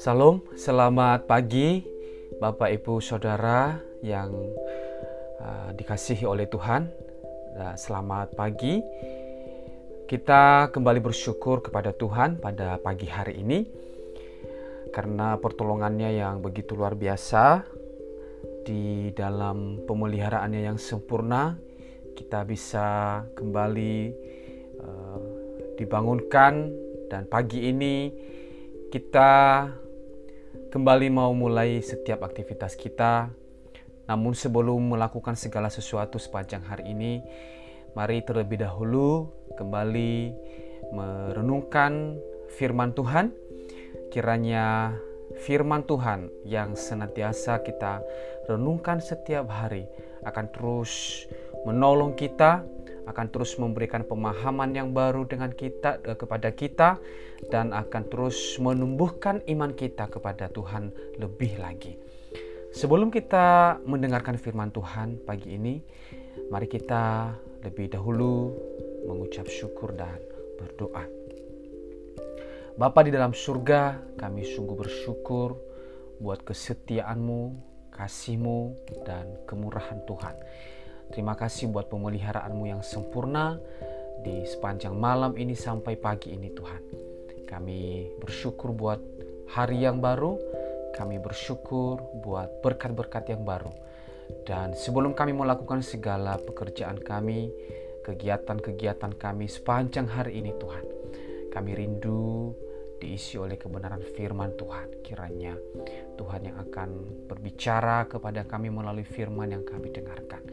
Salam, selamat pagi Bapak Ibu Saudara yang uh, dikasihi oleh Tuhan. Uh, selamat pagi. Kita kembali bersyukur kepada Tuhan pada pagi hari ini karena pertolongannya yang begitu luar biasa di dalam pemeliharaannya yang sempurna kita bisa kembali uh, dibangunkan dan pagi ini kita kembali mau mulai setiap aktivitas kita. Namun sebelum melakukan segala sesuatu sepanjang hari ini, mari terlebih dahulu kembali merenungkan firman Tuhan. Kiranya firman Tuhan yang senantiasa kita renungkan setiap hari akan terus menolong kita akan terus memberikan pemahaman yang baru dengan kita eh, kepada kita dan akan terus menumbuhkan iman kita kepada Tuhan lebih lagi. Sebelum kita mendengarkan firman Tuhan pagi ini, mari kita lebih dahulu mengucap syukur dan berdoa. Bapa di dalam surga, kami sungguh bersyukur buat kesetiaanmu, kasihmu, dan kemurahan Tuhan. Terima kasih buat pemeliharaanmu yang sempurna di sepanjang malam ini sampai pagi ini Tuhan. Kami bersyukur buat hari yang baru, kami bersyukur buat berkat-berkat yang baru. Dan sebelum kami melakukan segala pekerjaan kami, kegiatan-kegiatan kami sepanjang hari ini Tuhan, kami rindu diisi oleh kebenaran firman Tuhan. Kiranya Tuhan yang akan berbicara kepada kami melalui firman yang kami dengarkan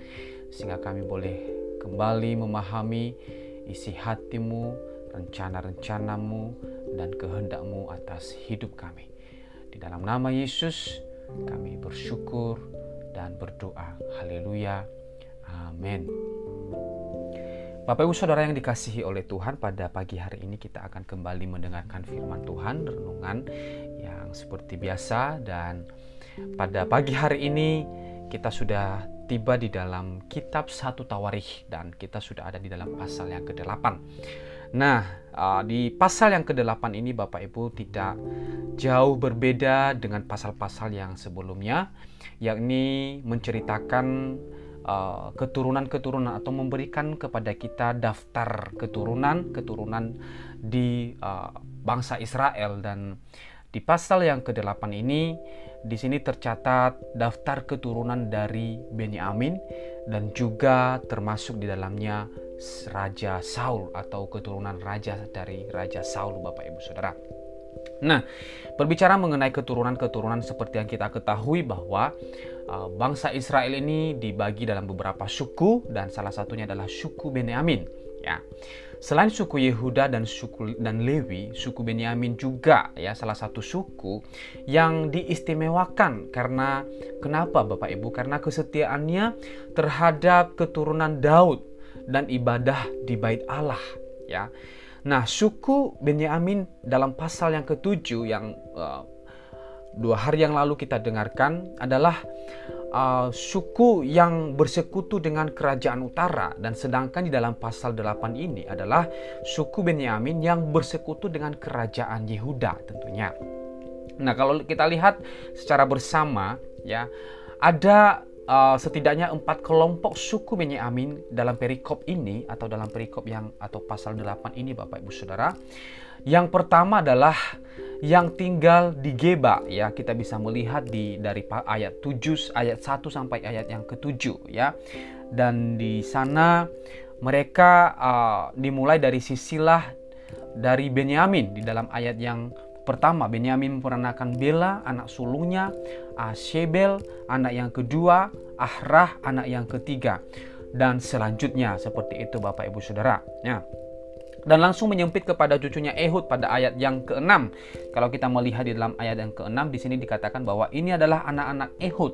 sehingga kami boleh kembali memahami isi hatimu, rencana-rencanamu, dan kehendakmu atas hidup kami. Di dalam nama Yesus, kami bersyukur dan berdoa. Haleluya. Amin. Bapak Ibu Saudara yang dikasihi oleh Tuhan, pada pagi hari ini kita akan kembali mendengarkan firman Tuhan, renungan yang seperti biasa dan pada pagi hari ini kita sudah tiba di dalam kitab satu Tawarikh dan kita sudah ada di dalam pasal yang ke-8. Nah, di pasal yang ke-8 ini Bapak Ibu tidak jauh berbeda dengan pasal-pasal yang sebelumnya, yakni menceritakan uh, keturunan-keturunan atau memberikan kepada kita daftar keturunan-keturunan di uh, bangsa Israel dan di pasal yang ke-8 ini di sini tercatat daftar keturunan dari Benyamin dan juga termasuk di dalamnya Raja Saul atau keturunan raja dari Raja Saul Bapak Ibu Saudara. Nah, berbicara mengenai keturunan-keturunan seperti yang kita ketahui bahwa uh, bangsa Israel ini dibagi dalam beberapa suku dan salah satunya adalah suku Benyamin, ya. Selain suku Yehuda dan suku dan Lewi, suku Benyamin juga ya salah satu suku yang diistimewakan karena kenapa Bapak Ibu? Karena kesetiaannya terhadap keturunan Daud dan ibadah di bait Allah ya. Nah, suku Benyamin dalam pasal yang ketujuh yang uh, dua hari yang lalu kita dengarkan adalah uh, suku yang bersekutu dengan kerajaan utara dan sedangkan di dalam pasal 8 ini adalah suku Benyamin yang bersekutu dengan kerajaan Yehuda tentunya. Nah, kalau kita lihat secara bersama ya ada uh, setidaknya empat kelompok suku Benyamin dalam perikop ini atau dalam perikop yang atau pasal 8 ini Bapak Ibu Saudara. Yang pertama adalah yang tinggal di Geba ya kita bisa melihat di dari ayat 7 ayat 1 sampai ayat yang ke-7 ya. Dan di sana mereka uh, dimulai dari sisilah dari Benyamin di dalam ayat yang pertama Benyamin memperanakan Bela anak sulungnya, Ashebel anak yang kedua, Ahrah anak yang ketiga dan selanjutnya seperti itu Bapak Ibu Saudara. Ya dan langsung menyempit kepada cucunya Ehud pada ayat yang ke-6. Kalau kita melihat di dalam ayat yang ke-6 di sini dikatakan bahwa ini adalah anak-anak Ehud,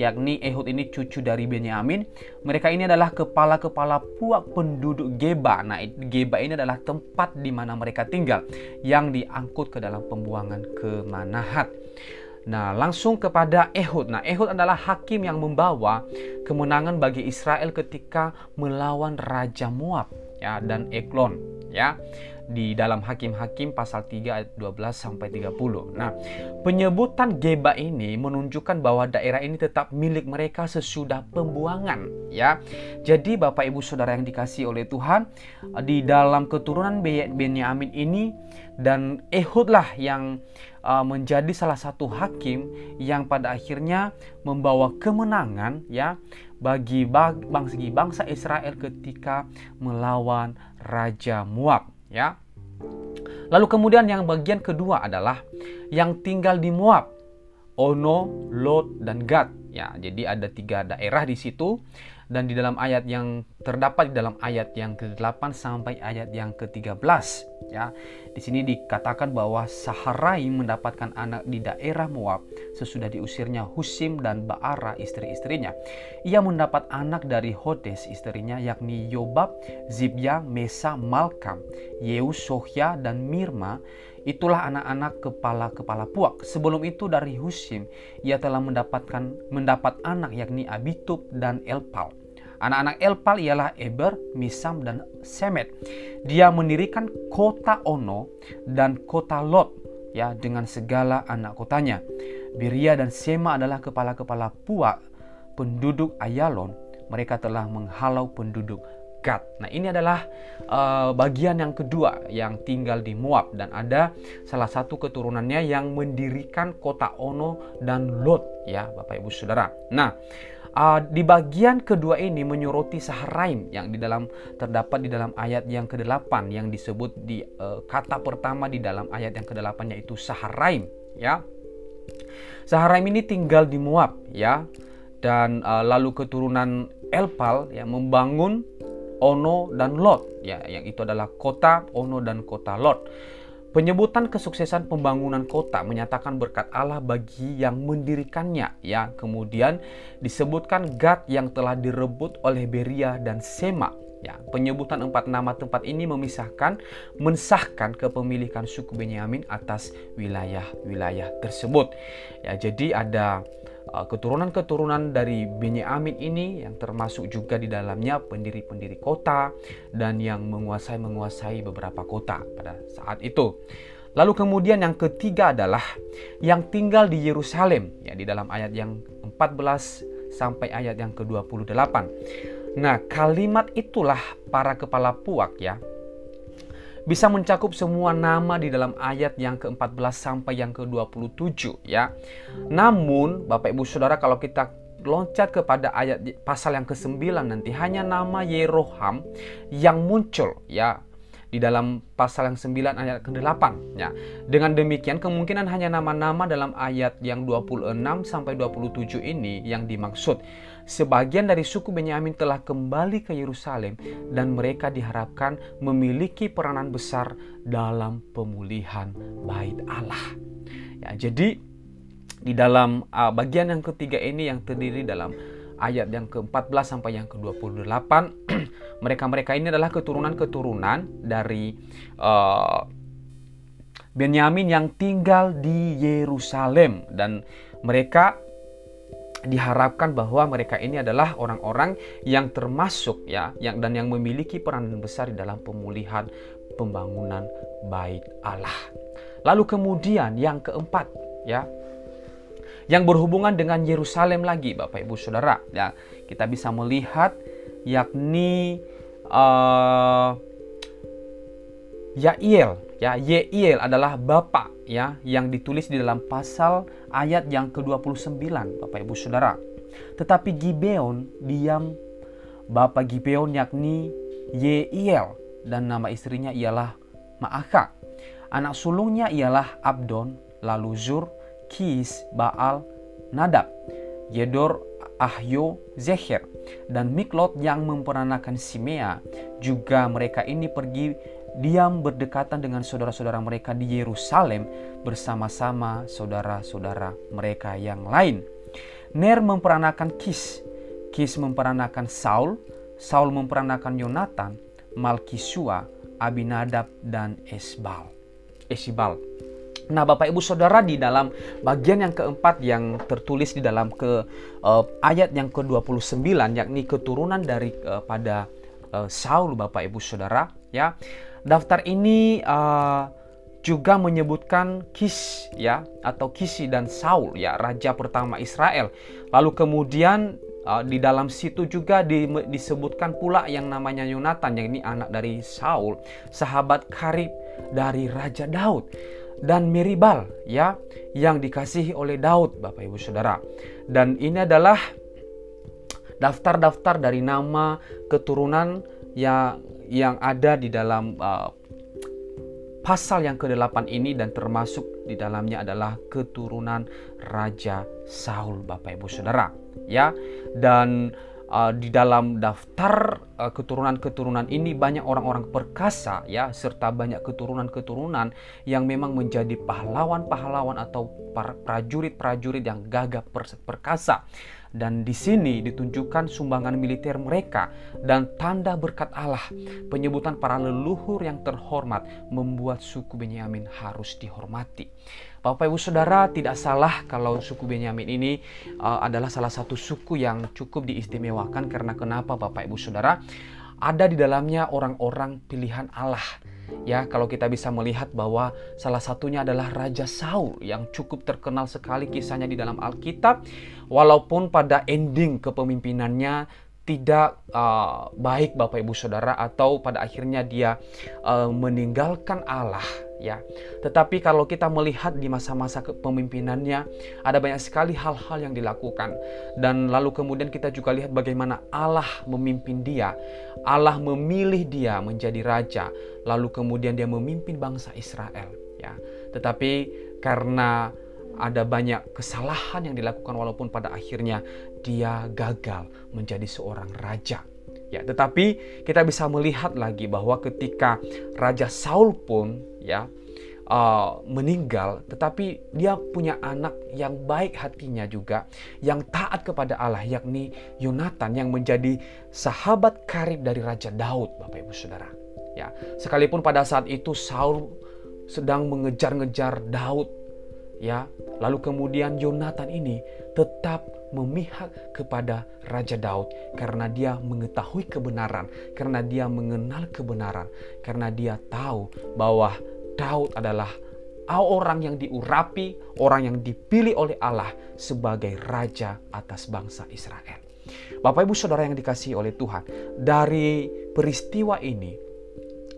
yakni Ehud ini cucu dari Benyamin. Mereka ini adalah kepala-kepala puak penduduk Geba. Nah, Geba ini adalah tempat di mana mereka tinggal yang diangkut ke dalam pembuangan ke Manahat. Nah, langsung kepada Ehud. Nah, Ehud adalah hakim yang membawa kemenangan bagi Israel ketika melawan Raja Moab ya dan Eglon ya di dalam Hakim-Hakim pasal 3 ayat 12 sampai 30. Nah, penyebutan Geba ini menunjukkan bahwa daerah ini tetap milik mereka sesudah pembuangan, ya. Jadi Bapak Ibu Saudara yang dikasih oleh Tuhan, di dalam keturunan Benyamin ini dan Ehudlah yang uh, menjadi salah satu hakim yang pada akhirnya membawa kemenangan ya bagi bangsa bangsa Israel ketika melawan raja Moab ya. Lalu kemudian yang bagian kedua adalah yang tinggal di Moab, Ono, Lot, dan Gad. Ya, jadi ada tiga daerah di situ dan di dalam ayat yang terdapat di dalam ayat yang ke-8 sampai ayat yang ke-13 ya. Di sini dikatakan bahwa Saharai mendapatkan anak di daerah Moab sesudah diusirnya Husim dan Baara istri-istrinya. Ia mendapat anak dari Hodes istrinya yakni Yobab, Zibya, Mesa, Malkam, Yeus, Sohya dan Mirma Itulah anak-anak kepala-kepala puak. Sebelum itu dari Husim, ia telah mendapatkan mendapat anak yakni Abitub dan Elpal. Anak-anak Elpal ialah Eber, Misam, dan Semet. Dia mendirikan kota Ono dan kota Lot ya dengan segala anak kotanya. Biria dan Sema adalah kepala-kepala puak penduduk Ayalon. Mereka telah menghalau penduduk Gad. Nah, ini adalah uh, bagian yang kedua yang tinggal di Moab dan ada salah satu keturunannya yang mendirikan kota Ono dan Lot ya, Bapak Ibu Saudara. Nah, uh, di bagian kedua ini menyoroti Saharaim yang di dalam terdapat di dalam ayat yang ke-8 yang disebut di uh, kata pertama di dalam ayat yang ke-8 yaitu Saharaim ya. Saharaim ini tinggal di Moab ya dan uh, lalu keturunan Elpal yang membangun Ono dan Lot ya yang itu adalah kota Ono dan kota Lot. Penyebutan kesuksesan pembangunan kota menyatakan berkat Allah bagi yang mendirikannya ya. Kemudian disebutkan Gad yang telah direbut oleh Beria dan Sema Ya, penyebutan empat nama tempat ini memisahkan, mensahkan kepemilikan suku Benyamin atas wilayah-wilayah tersebut. Ya, jadi ada keturunan-keturunan dari Benyamin ini yang termasuk juga di dalamnya pendiri-pendiri kota dan yang menguasai-menguasai beberapa kota pada saat itu. Lalu kemudian yang ketiga adalah yang tinggal di Yerusalem ya di dalam ayat yang 14 sampai ayat yang ke-28. Nah, kalimat itulah para kepala puak ya bisa mencakup semua nama di dalam ayat yang ke-14 sampai yang ke-27 ya. Namun Bapak Ibu Saudara kalau kita loncat kepada ayat pasal yang ke-9 nanti hanya nama Yeroham yang muncul ya di dalam pasal yang 9 ayat ke-8 ya. Dengan demikian kemungkinan hanya nama-nama dalam ayat yang 26 sampai 27 ini yang dimaksud. Sebagian dari suku Benyamin telah kembali ke Yerusalem dan mereka diharapkan memiliki peranan besar dalam pemulihan bait Allah. Ya, jadi di dalam uh, bagian yang ketiga ini yang terdiri dalam ayat yang ke-14 sampai yang ke-28 mereka-mereka ini adalah keturunan-keturunan dari uh, Benyamin yang tinggal di Yerusalem dan mereka diharapkan bahwa mereka ini adalah orang-orang yang termasuk ya yang dan yang memiliki peranan besar di dalam pemulihan pembangunan bait Allah. Lalu kemudian yang keempat ya yang berhubungan dengan Yerusalem lagi Bapak Ibu Saudara. Ya kita bisa melihat yakni uh, Yael ya Yeiel adalah bapak ya yang ditulis di dalam pasal ayat yang ke-29 Bapak Ibu Saudara. Tetapi Gibeon diam. Bapak Gibeon yakni Yeiel dan nama istrinya ialah Maaka. Anak sulungnya ialah Abdon lalu Zur Kis, Baal, Nadab, Yedor, Ahyo, Zeher, dan Miklot yang memperanakan Simea. Juga mereka ini pergi diam berdekatan dengan saudara-saudara mereka di Yerusalem bersama-sama saudara-saudara mereka yang lain. Ner memperanakan Kis, Kis memperanakan Saul, Saul memperanakan Yonatan, Malkisua, Abinadab, dan Esbal. Esibal. Nah, Bapak Ibu Saudara di dalam bagian yang keempat yang tertulis di dalam ke uh, ayat yang ke-29 yakni keturunan dari uh, pada uh, Saul Bapak Ibu Saudara ya. Daftar ini uh, juga menyebutkan Kis ya atau Kisi dan Saul ya raja pertama Israel. Lalu kemudian uh, di dalam situ juga di, disebutkan pula yang namanya Yonatan yang ini anak dari Saul, sahabat karib dari Raja Daud dan Meribal ya yang dikasihi oleh Daud Bapak Ibu Saudara. Dan ini adalah daftar-daftar dari nama keturunan yang yang ada di dalam uh, pasal yang ke-8 ini dan termasuk di dalamnya adalah keturunan Raja Saul Bapak Ibu Saudara ya dan uh, di dalam daftar uh, keturunan-keturunan ini banyak orang-orang perkasa ya serta banyak keturunan-keturunan yang memang menjadi pahlawan-pahlawan atau prajurit-prajurit yang gagah perkasa dan di sini ditunjukkan sumbangan militer mereka dan tanda berkat Allah. Penyebutan para leluhur yang terhormat membuat suku Benyamin harus dihormati. Bapak Ibu Saudara tidak salah kalau suku Benyamin ini uh, adalah salah satu suku yang cukup diistimewakan karena kenapa Bapak Ibu Saudara ada di dalamnya orang-orang pilihan Allah. Ya, kalau kita bisa melihat bahwa salah satunya adalah Raja Saul yang cukup terkenal sekali kisahnya di dalam Alkitab, walaupun pada ending kepemimpinannya tidak uh, baik Bapak Ibu Saudara atau pada akhirnya dia uh, meninggalkan Allah ya. Tetapi kalau kita melihat di masa-masa kepemimpinannya ada banyak sekali hal-hal yang dilakukan dan lalu kemudian kita juga lihat bagaimana Allah memimpin dia. Allah memilih dia menjadi raja, lalu kemudian dia memimpin bangsa Israel ya. Tetapi karena ada banyak kesalahan yang dilakukan walaupun pada akhirnya dia gagal menjadi seorang raja. Ya, tetapi kita bisa melihat lagi bahwa ketika Raja Saul pun ya uh, meninggal, tetapi dia punya anak yang baik hatinya juga, yang taat kepada Allah, yakni Yonatan yang menjadi sahabat karib dari Raja Daud, Bapak Ibu Saudara. Ya, sekalipun pada saat itu Saul sedang mengejar-ngejar Daud, ya, lalu kemudian Yonatan ini tetap memihak kepada Raja Daud karena dia mengetahui kebenaran, karena dia mengenal kebenaran, karena dia tahu bahwa Daud adalah orang yang diurapi, orang yang dipilih oleh Allah sebagai raja atas bangsa Israel. Bapak Ibu Saudara yang dikasihi oleh Tuhan, dari peristiwa ini,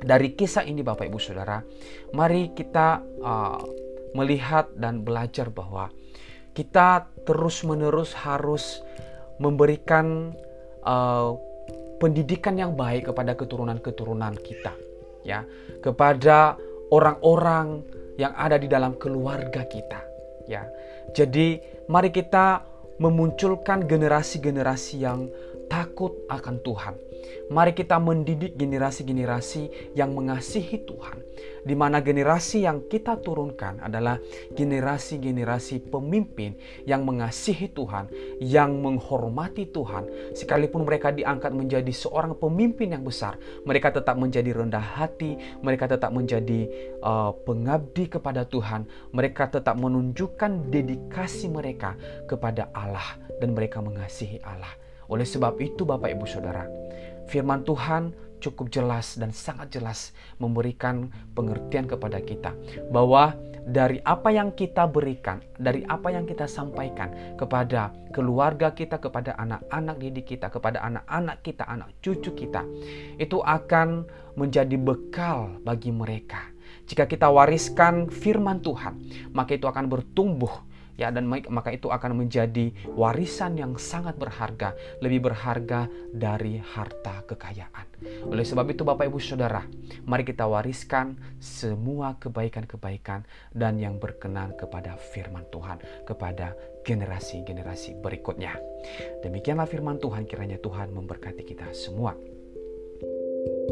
dari kisah ini Bapak Ibu Saudara, mari kita uh, melihat dan belajar bahwa kita terus-menerus harus memberikan uh, pendidikan yang baik kepada keturunan-keturunan kita, ya, kepada orang-orang yang ada di dalam keluarga kita, ya. Jadi, mari kita memunculkan generasi-generasi yang takut akan Tuhan. Mari kita mendidik generasi-generasi yang mengasihi Tuhan, di mana generasi yang kita turunkan adalah generasi-generasi pemimpin yang mengasihi Tuhan, yang menghormati Tuhan. Sekalipun mereka diangkat menjadi seorang pemimpin yang besar, mereka tetap menjadi rendah hati, mereka tetap menjadi uh, pengabdi kepada Tuhan, mereka tetap menunjukkan dedikasi mereka kepada Allah dan mereka mengasihi Allah. Oleh sebab itu Bapak Ibu Saudara, firman Tuhan cukup jelas dan sangat jelas memberikan pengertian kepada kita bahwa dari apa yang kita berikan, dari apa yang kita sampaikan kepada keluarga kita, kepada anak-anak didik kita, kepada anak-anak kita, anak cucu kita, itu akan menjadi bekal bagi mereka. Jika kita wariskan firman Tuhan, maka itu akan bertumbuh ya dan maka itu akan menjadi warisan yang sangat berharga, lebih berharga dari harta kekayaan. Oleh sebab itu Bapak Ibu Saudara, mari kita wariskan semua kebaikan-kebaikan dan yang berkenan kepada firman Tuhan kepada generasi-generasi berikutnya. Demikianlah firman Tuhan kiranya Tuhan memberkati kita semua. thank you